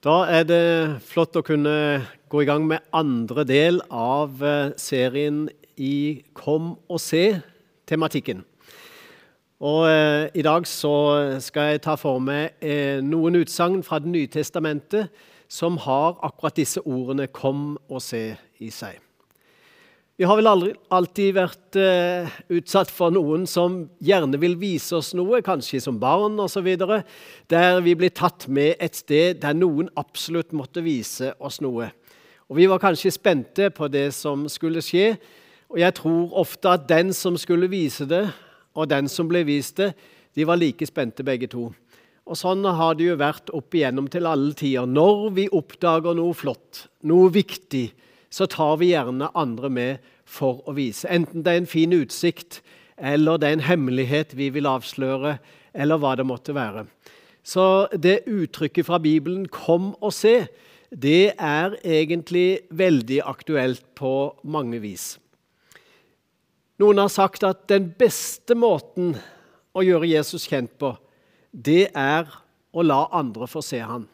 Da er det flott å kunne gå i gang med andre del av eh, serien i Kom og se-tematikken. Og eh, I dag så skal jeg ta for meg eh, noen utsagn fra Det nye testamentet som har akkurat disse ordene 'kom og se' i seg. Vi har vel aldri, alltid vært eh, utsatt for noen som gjerne vil vise oss noe, kanskje som barn osv., der vi blir tatt med et sted der noen absolutt måtte vise oss noe. Og Vi var kanskje spente på det som skulle skje, og jeg tror ofte at den som skulle vise det, og den som ble vist det, de var like spente begge to. Og Sånn har det jo vært opp igjennom til alle tider. Når vi oppdager noe flott, noe viktig, så tar vi gjerne andre med for å vise. Enten det er en fin utsikt, eller det er en hemmelighet vi vil avsløre, eller hva det måtte være. Så det uttrykket fra Bibelen 'kom og se' det er egentlig veldig aktuelt på mange vis. Noen har sagt at den beste måten å gjøre Jesus kjent på, det er å la andre få se ham.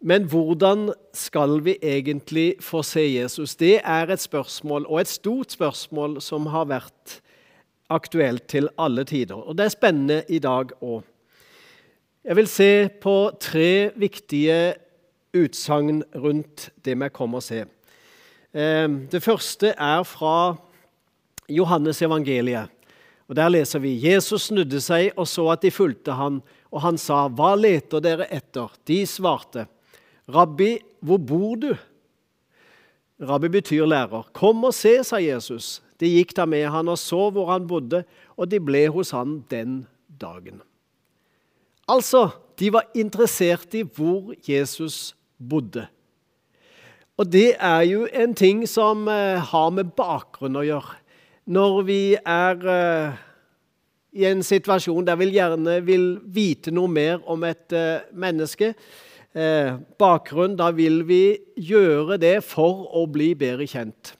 Men hvordan skal vi egentlig få se Jesus? Det er et spørsmål, og et stort spørsmål, som har vært aktuelt til alle tider. Og det er spennende i dag òg. Jeg vil se på tre viktige utsagn rundt det vi kommer å se. Ehm, det første er fra Johannes evangeliet. Og Der leser vi Jesus snudde seg og så at de fulgte han, og han sa, 'Hva leter dere etter?' De svarte, 'Rabbi, hvor bor du?' Rabbi betyr lærer. 'Kom og se', sa Jesus. De gikk da med han og så hvor han bodde, og de ble hos han den dagen. Altså, de var interessert i hvor Jesus bodde. Og det er jo en ting som eh, har med bakgrunn å gjøre. Når vi er eh, i en situasjon der vi gjerne vil vite noe mer om et eh, menneske, bakgrunn, da vil vi gjøre det for å bli bedre kjent.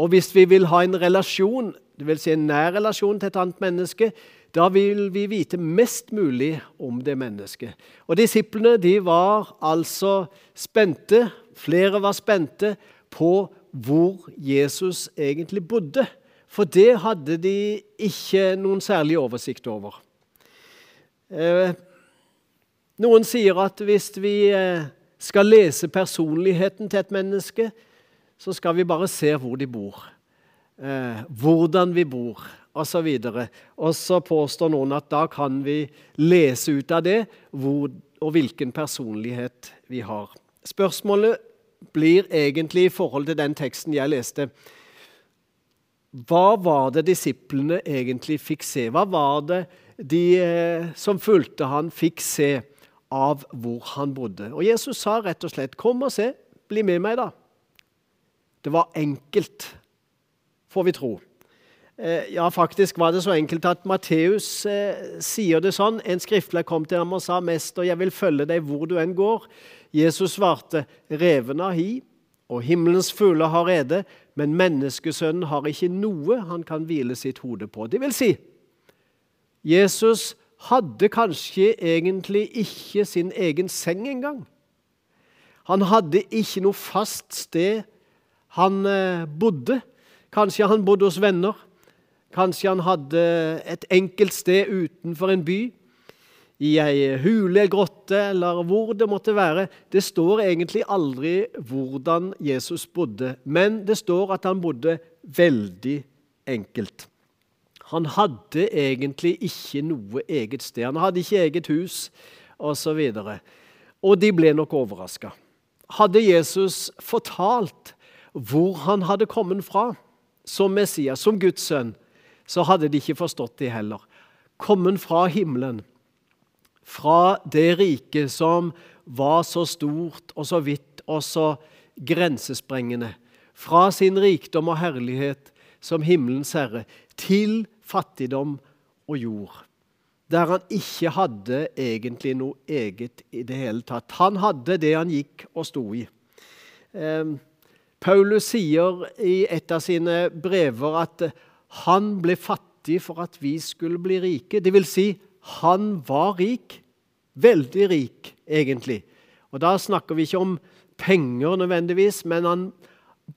Og hvis vi vil ha en relasjon, dvs. Si en nær relasjon til et annet menneske, da vil vi vite mest mulig om det mennesket. Og Disiplene de var altså spente, flere var spente på hvor Jesus egentlig bodde. For det hadde de ikke noen særlig oversikt over. Eh, noen sier at hvis vi eh, skal lese personligheten til et menneske, så skal vi bare se hvor de bor, eh, hvordan vi bor osv. Og så påstår noen at da kan vi lese ut av det hvor, og hvilken personlighet vi har. Spørsmålet blir egentlig i forhold til den teksten jeg leste. Hva var det disiplene egentlig fikk se? Hva var det de eh, som fulgte han fikk se? Av hvor han bodde. Og Jesus sa rett og slett, 'Kom og se. Bli med meg, da.' Det var enkelt, får vi tro. Eh, ja, faktisk var det så enkelt at Matteus eh, sier det sånn. En skriftlig kom til ham og sa, 'Mester, jeg vil følge deg hvor du enn går.' Jesus svarte, 'Revene har hi, og himmelens fugler har rede, men menneskesønnen har ikke noe han kan hvile sitt hode på.' Det vil si, Jesus hadde kanskje egentlig ikke sin egen seng engang. Han hadde ikke noe fast sted han eh, bodde. Kanskje han bodde hos venner. Kanskje han hadde et enkelt sted utenfor en by. I ei hule, grotte eller hvor det måtte være. Det står egentlig aldri hvordan Jesus bodde, men det står at han bodde veldig enkelt. Han hadde egentlig ikke noe eget sted. Han hadde ikke eget hus osv. Og, og de ble nok overraska. Hadde Jesus fortalt hvor han hadde kommet fra som Messias, som Guds sønn, så hadde de ikke forstått det heller. Kommet fra himmelen, fra det riket som var så stort og så vidt og så grensesprengende. Fra sin rikdom og herlighet som himmelens herre til fattigdom og jord. Der han ikke hadde egentlig noe eget i det hele tatt. Han hadde det han gikk og sto i. Eh, Paulus sier i et av sine brever at han ble fattig for at vi skulle bli rike. Det vil si, han var rik. Veldig rik, egentlig. Og Da snakker vi ikke om penger nødvendigvis, men han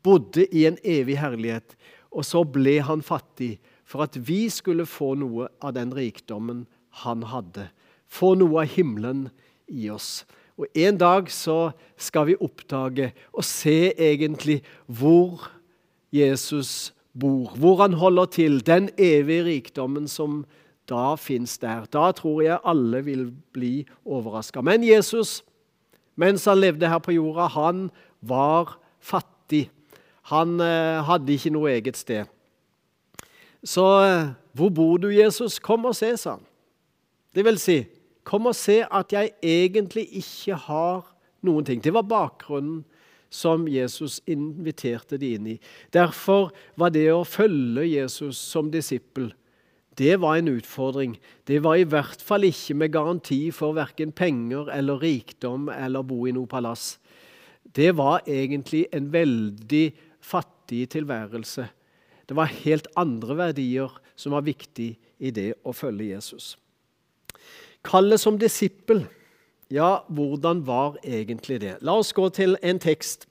bodde i en evig herlighet. Og så ble han fattig for at vi skulle få noe av den rikdommen han hadde. Få noe av himmelen i oss. Og En dag så skal vi oppdage og se egentlig hvor Jesus bor, hvor han holder til, den evige rikdommen som da fins der. Da tror jeg alle vil bli overraska. Men Jesus, mens han levde her på jorda, han var fattig. Han eh, hadde ikke noe eget sted. Så eh, hvor bor du, Jesus? Kom og se, sa han. Det vil si, kom og se at jeg egentlig ikke har noen ting. Det var bakgrunnen som Jesus inviterte de inn i. Derfor var det å følge Jesus som disippel det var en utfordring. Det var i hvert fall ikke med garanti for verken penger eller rikdom eller bo i noe palass. Det var egentlig en veldig fattig tilværelse. Det var helt andre verdier som var viktig i det å følge Jesus. Kallet som disippel, ja, hvordan var egentlig det? La oss gå til en tekst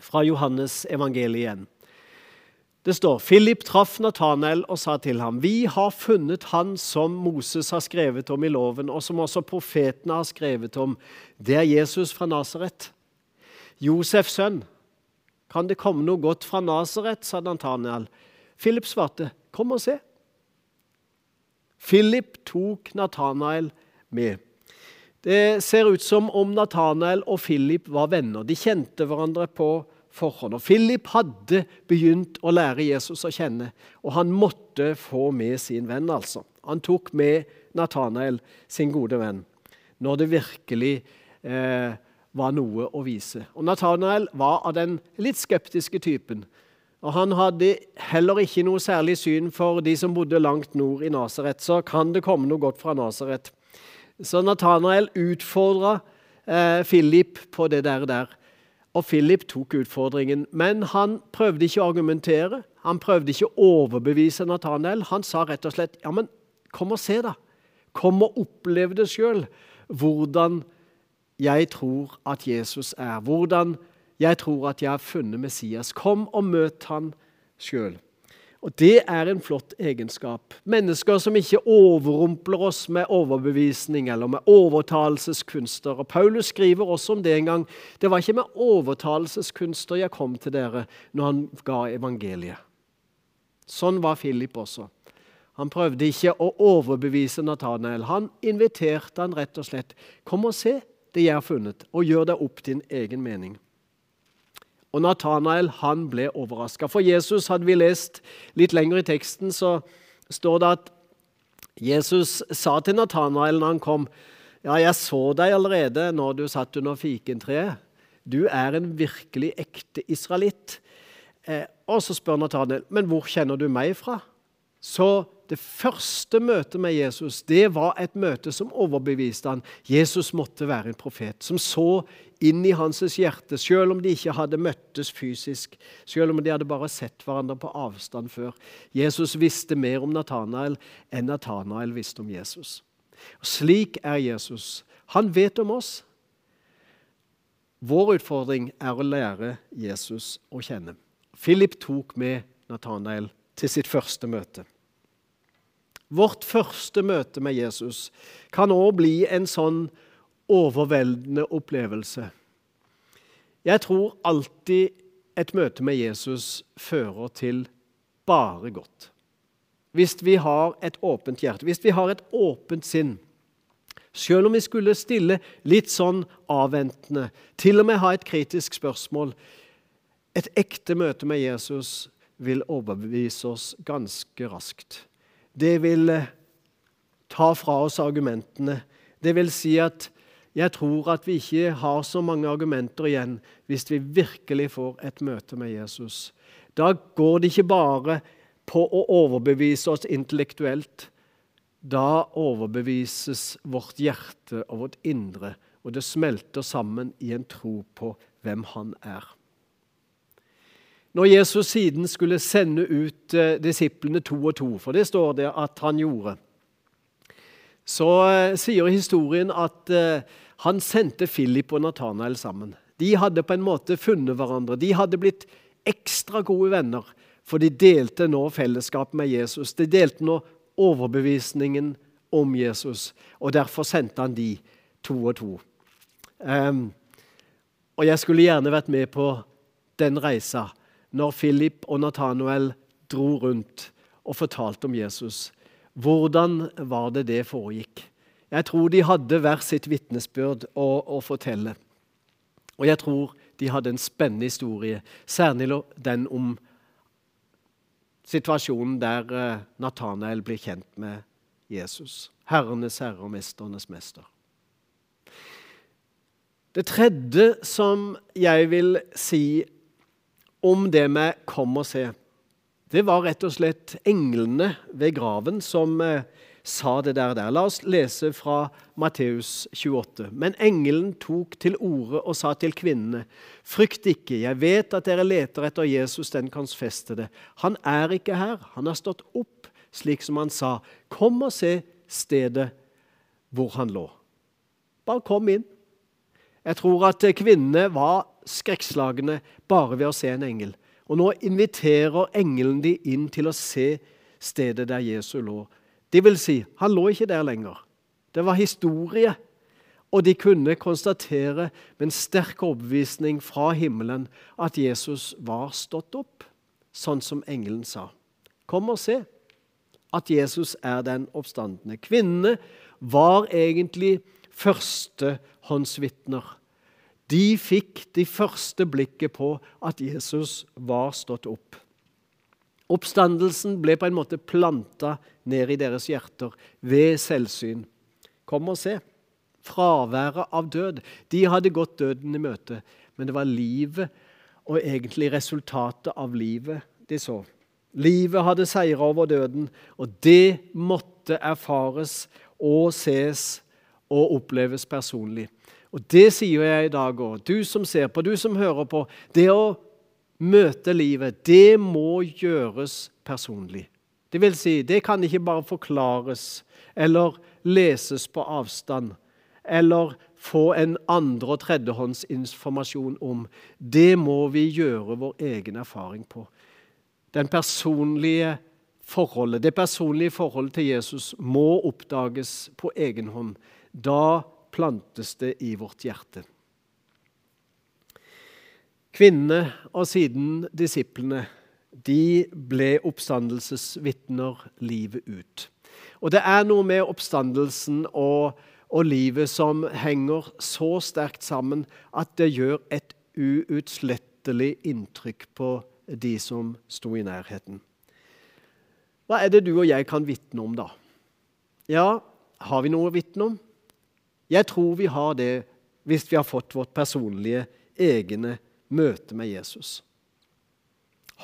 fra Johannes evangeliet igjen. Det står Philip traff Nathanael og sa til ham, Vi har funnet han som Moses har skrevet om i loven, og som også profetene har skrevet om. Det er Jesus fra Nasaret. Josefs sønn. Kan det komme noe godt fra Nasaret, sa Nathanael. Philip svarte, Kom og se. Philip tok Nathanael med. Det ser ut som om Nathanael og Philip var venner. De kjente hverandre på forhånd. Og Philip hadde begynt å lære Jesus å kjenne, og han måtte få med sin venn. altså. Han tok med Nathanael, sin gode venn, når det virkelig eh, var noe å vise. Og Nathanael var av den litt skeptiske typen. Og Han hadde heller ikke noe særlig syn for de som bodde langt nord i Nasaret. Så kan det komme noe godt fra Nasaret. Så Nathanael utfordra eh, Philip på det der. der. Og Philip tok utfordringen. Men han prøvde ikke å argumentere. Han prøvde ikke å overbevise Nathanael. Han sa rett og slett ja, men kom og se, da. Kom og opplev det sjøl. Hvordan jeg tror at Jesus er. Hvordan jeg tror at jeg har funnet Messias. Kom og møt han sjøl. Og Det er en flott egenskap. Mennesker som ikke overrumpler oss med overbevisning eller med overtalelseskunster. Og Paulus skriver også om det en gang. Det var ikke med overtalelseskunster jeg kom til dere når han ga evangeliet. Sånn var Philip også. Han prøvde ikke å overbevise Nathanael. Han inviterte han rett og slett. Kom og se det jeg har funnet, og gjør deg opp din egen mening. Og Nathanael han ble overraska. For Jesus hadde vi lest litt lenger i teksten, så står det at Jesus sa til Nathanael når han kom, ja, jeg så deg allerede når du satt under fikentreet. Du er en virkelig ekte israelitt. Eh, og så spør Nathanael, men hvor kjenner du meg fra? Så det første møtet med Jesus det var et møte som overbeviste han. Jesus måtte være en profet som så inn i hans hjerte, selv om de ikke hadde møttes fysisk, selv om de hadde bare sett hverandre på avstand før. Jesus visste mer om Nathanael enn Nathanael visste om Jesus. Og Slik er Jesus. Han vet om oss. Vår utfordring er å lære Jesus å kjenne. Philip tok med Nathanael til sitt første møte. Vårt første møte med Jesus kan òg bli en sånn overveldende opplevelse. Jeg tror alltid et møte med Jesus fører til bare godt. Hvis vi har et åpent hjerte, hvis vi har et åpent sinn. Selv om vi skulle stille litt sånn avventende, til og med ha et kritisk spørsmål Et ekte møte med Jesus vil overbevise oss ganske raskt. Det vil eh, ta fra oss argumentene. Det vil si at jeg tror at vi ikke har så mange argumenter igjen hvis vi virkelig får et møte med Jesus. Da går det ikke bare på å overbevise oss intellektuelt. Da overbevises vårt hjerte og vårt indre, og det smelter sammen i en tro på hvem han er. Når Jesus siden skulle sende ut eh, disiplene to og to, for det står det at han gjorde, så eh, sier historien at eh, han sendte Philip og Nathanael sammen. De hadde på en måte funnet hverandre. De hadde blitt ekstra gode venner, for de delte nå fellesskap med Jesus. De delte nå overbevisningen om Jesus, og derfor sendte han de to og to. Um, og jeg skulle gjerne vært med på den reisa når Philip og Nathanael dro rundt og fortalte om Jesus. Hvordan var det det foregikk? Jeg tror de hadde hver sitt vitnesbyrd å, å, fortelle. Og jeg tror de hadde en spennende historie, særlig den om situasjonen der uh, Nathanael blir kjent med Jesus. Herrenes herre og mesternes mester. Det tredje som jeg vil si om det med 'kom og se', det var rett og slett englene ved graven som uh, sa det der, der. La oss lese fra Matteus 28. Men engelen tok til orde og sa til kvinnene.: Frykt ikke, jeg vet at dere leter etter Jesus den kansfestede. Han er ikke her, han har stått opp, slik som han sa. Kom og se stedet hvor han lå. Bare kom inn. Jeg tror at kvinnene var skrekkslagne bare ved å se en engel. Og nå inviterer engelen de inn til å se stedet der Jesus lå. Det vil si, han lå ikke der lenger. Det var historie. Og de kunne konstatere med en sterk overbevisning fra himmelen at Jesus var stått opp, sånn som engelen sa. Kom og se at Jesus er den oppstandende. Kvinnene var egentlig førstehåndsvitner. De fikk de første blikket på at Jesus var stått opp. Oppstandelsen ble på en måte planta ned i deres hjerter ved selvsyn. Kom og se. Fraværet av død. De hadde gått døden i møte, men det var livet og egentlig resultatet av livet de så. Livet hadde seira over døden, og det måtte erfares og ses og oppleves personlig. Og Det sier jeg i dag òg. Du som ser på, du som hører på. Det å møte livet, det må gjøres personlig. Det vil si, det kan ikke bare forklares eller leses på avstand eller få en andre- og tredjehåndsinformasjon om. Det må vi gjøre vår egen erfaring på. Den personlige forholdet, Det personlige forholdet til Jesus må oppdages på egen hånd. Da plantes det i vårt hjerte. Kvinnene og siden disiplene de ble oppstandelsesvitner livet ut. Og det er noe med oppstandelsen og, og, livet som henger så sterkt sammen at det gjør et uutslettelig inntrykk på de som sto i nærheten. Hva er det du og jeg kan vitne om, da? Ja, har vi noe å vitne om? Jeg tror vi har det hvis vi har fått vårt personlige, egne møte med Jesus.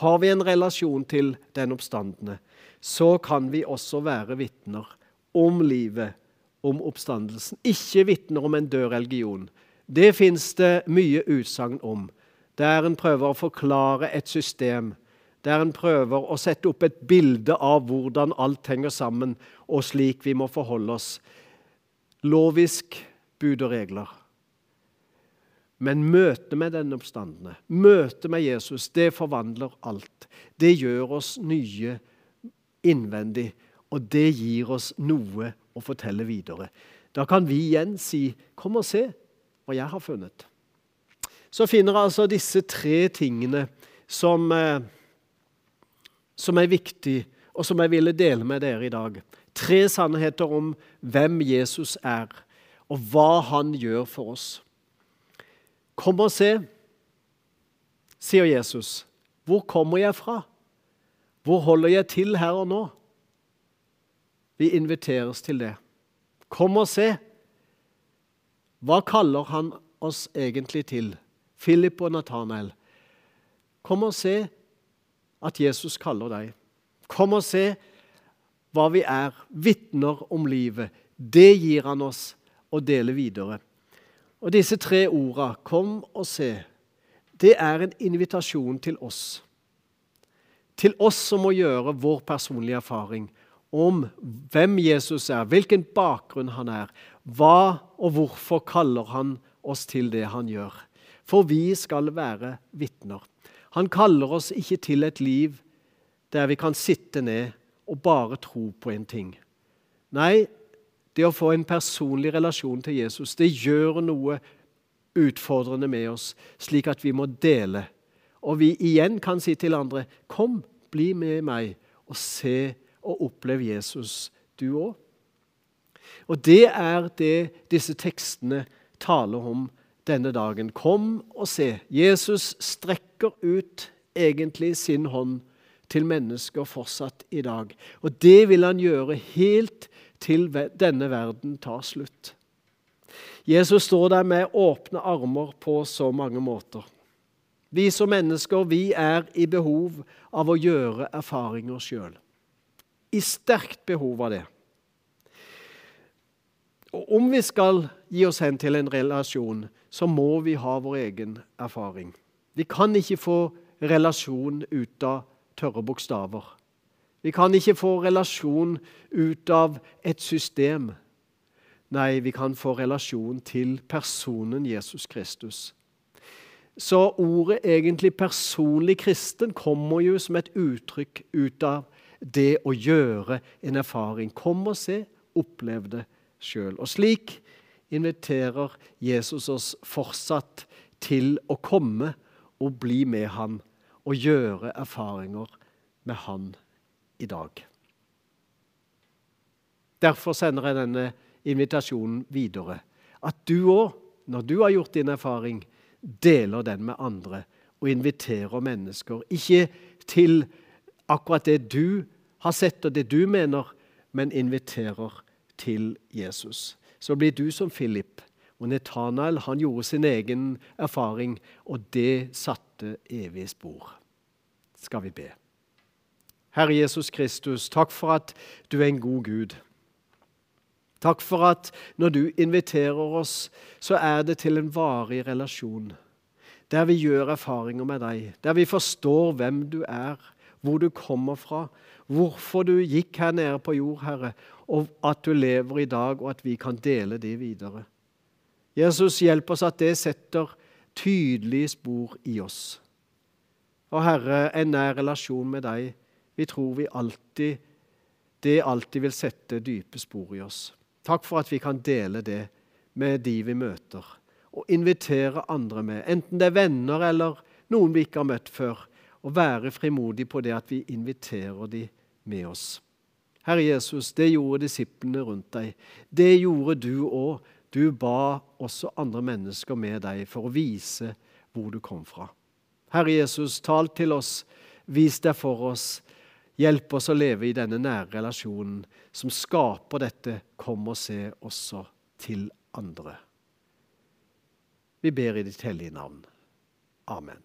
Har vi en relasjon til den oppstandende, så kan vi også være vitner om livet, om oppstandelsen. Ikke vitner om en død religion. Det fins det mye utsagn om, der en prøver å forklare et system. Der en prøver å sette opp et bilde av hvordan alt henger sammen, og slik vi må forholde oss. Lovisk bud og regler. Men møtet med den oppstandende, møtet med Jesus, det forvandler alt. Det gjør oss nye innvendig, og det gir oss noe å fortelle videre. Da kan vi igjen si 'Kom og se hva jeg har funnet'. Så finner jeg altså disse tre tingene som, eh, som er viktige, og som jeg ville dele med dere i dag. Tre sannheter om hvem Jesus er, og hva han gjør for oss. Kom og se, sier Jesus. Hvor kommer jeg fra? Hvor holder jeg til her og nå? Vi inviteres til det. Kom og se. Hva kaller han oss egentlig til? Philip og Nathanael. Kom og se at Jesus kaller deg. Kom og se hva vi er, vitner om livet. Det gir han oss å dele videre. Og disse tre orda, 'kom og se', det er en invitasjon til oss. Til oss som må gjøre vår personlige erfaring om hvem Jesus er, hvilken bakgrunn han er. Hva og hvorfor kaller han oss til det han gjør? For vi skal være vitner. Han kaller oss ikke til et liv der vi kan sitte ned og bare tro på en ting. Nei, det å få en personlig relasjon til Jesus, det gjør noe utfordrende med oss, slik at vi må dele. Og vi igjen kan si til andre, 'Kom, bli med meg og se og opplev Jesus, du òg'. Og det er det disse tekstene taler om denne dagen. Kom og se. Jesus strekker ut egentlig sin hånd til mennesker fortsatt i dag. Og det vil han gjøre helt til denne verden tar slutt. Jesus står der med åpne armer på så mange måter. Vi som mennesker vi er i behov av å gjøre erfaringer sjøl. I sterkt behov av det. Og Om vi skal gi oss hen til en relasjon, så må vi ha vår egen erfaring. Vi kan ikke få relasjon ut av tørre bokstaver. Vi kan ikke få relasjon ut av et system. Nei, vi kan få relasjon til personen Jesus Kristus. Så ordet egentlig 'personlig kristen' kommer jo som et uttrykk ut av det å gjøre en erfaring. Kom og se, opplev det sjøl. Og slik inviterer Jesus oss fortsatt til å komme og bli med han og gjøre erfaringer med han i dag. Derfor sender jeg denne invitasjonen videre. At du òg, når du har gjort din erfaring, deler den med andre og inviterer mennesker. Ikke til akkurat det du har sett og det du mener, men inviterer til Jesus. Så blir du som Philip. Og Netanael han gjorde sin egen erfaring, og det satte evig spor. Skal vi be. Herre Jesus Kristus, takk for at du er en god Gud. Takk for at når du inviterer oss, så er det til en varig relasjon. Der vi gjør erfaringer med deg, der vi forstår hvem du er, hvor du kommer fra, hvorfor du gikk her nede på jord, Herre, og at du lever i dag, og at vi kan dele det videre. Jesus, hjelp oss at det setter tydelige spor i oss. Og Herre, en nær relasjon med deg, vi tror vi alltid, det alltid vil sette dype spor i oss. Takk for at vi kan dele det med de vi møter, og invitere andre med, enten det er venner eller noen vi ikke har møtt før, og være frimodig på det at vi inviterer de med oss. Herre Jesus, det gjorde disiplene rundt deg. Det gjorde du òg. Du ba også andre mennesker med deg for å vise hvor du kom fra. Herre Jesus, tal til oss, vis deg for oss. Hjelp oss å leve i denne nære relasjonen som skaper dette 'kom og se' også til andre. Vi ber i ditt hellige navn. Amen.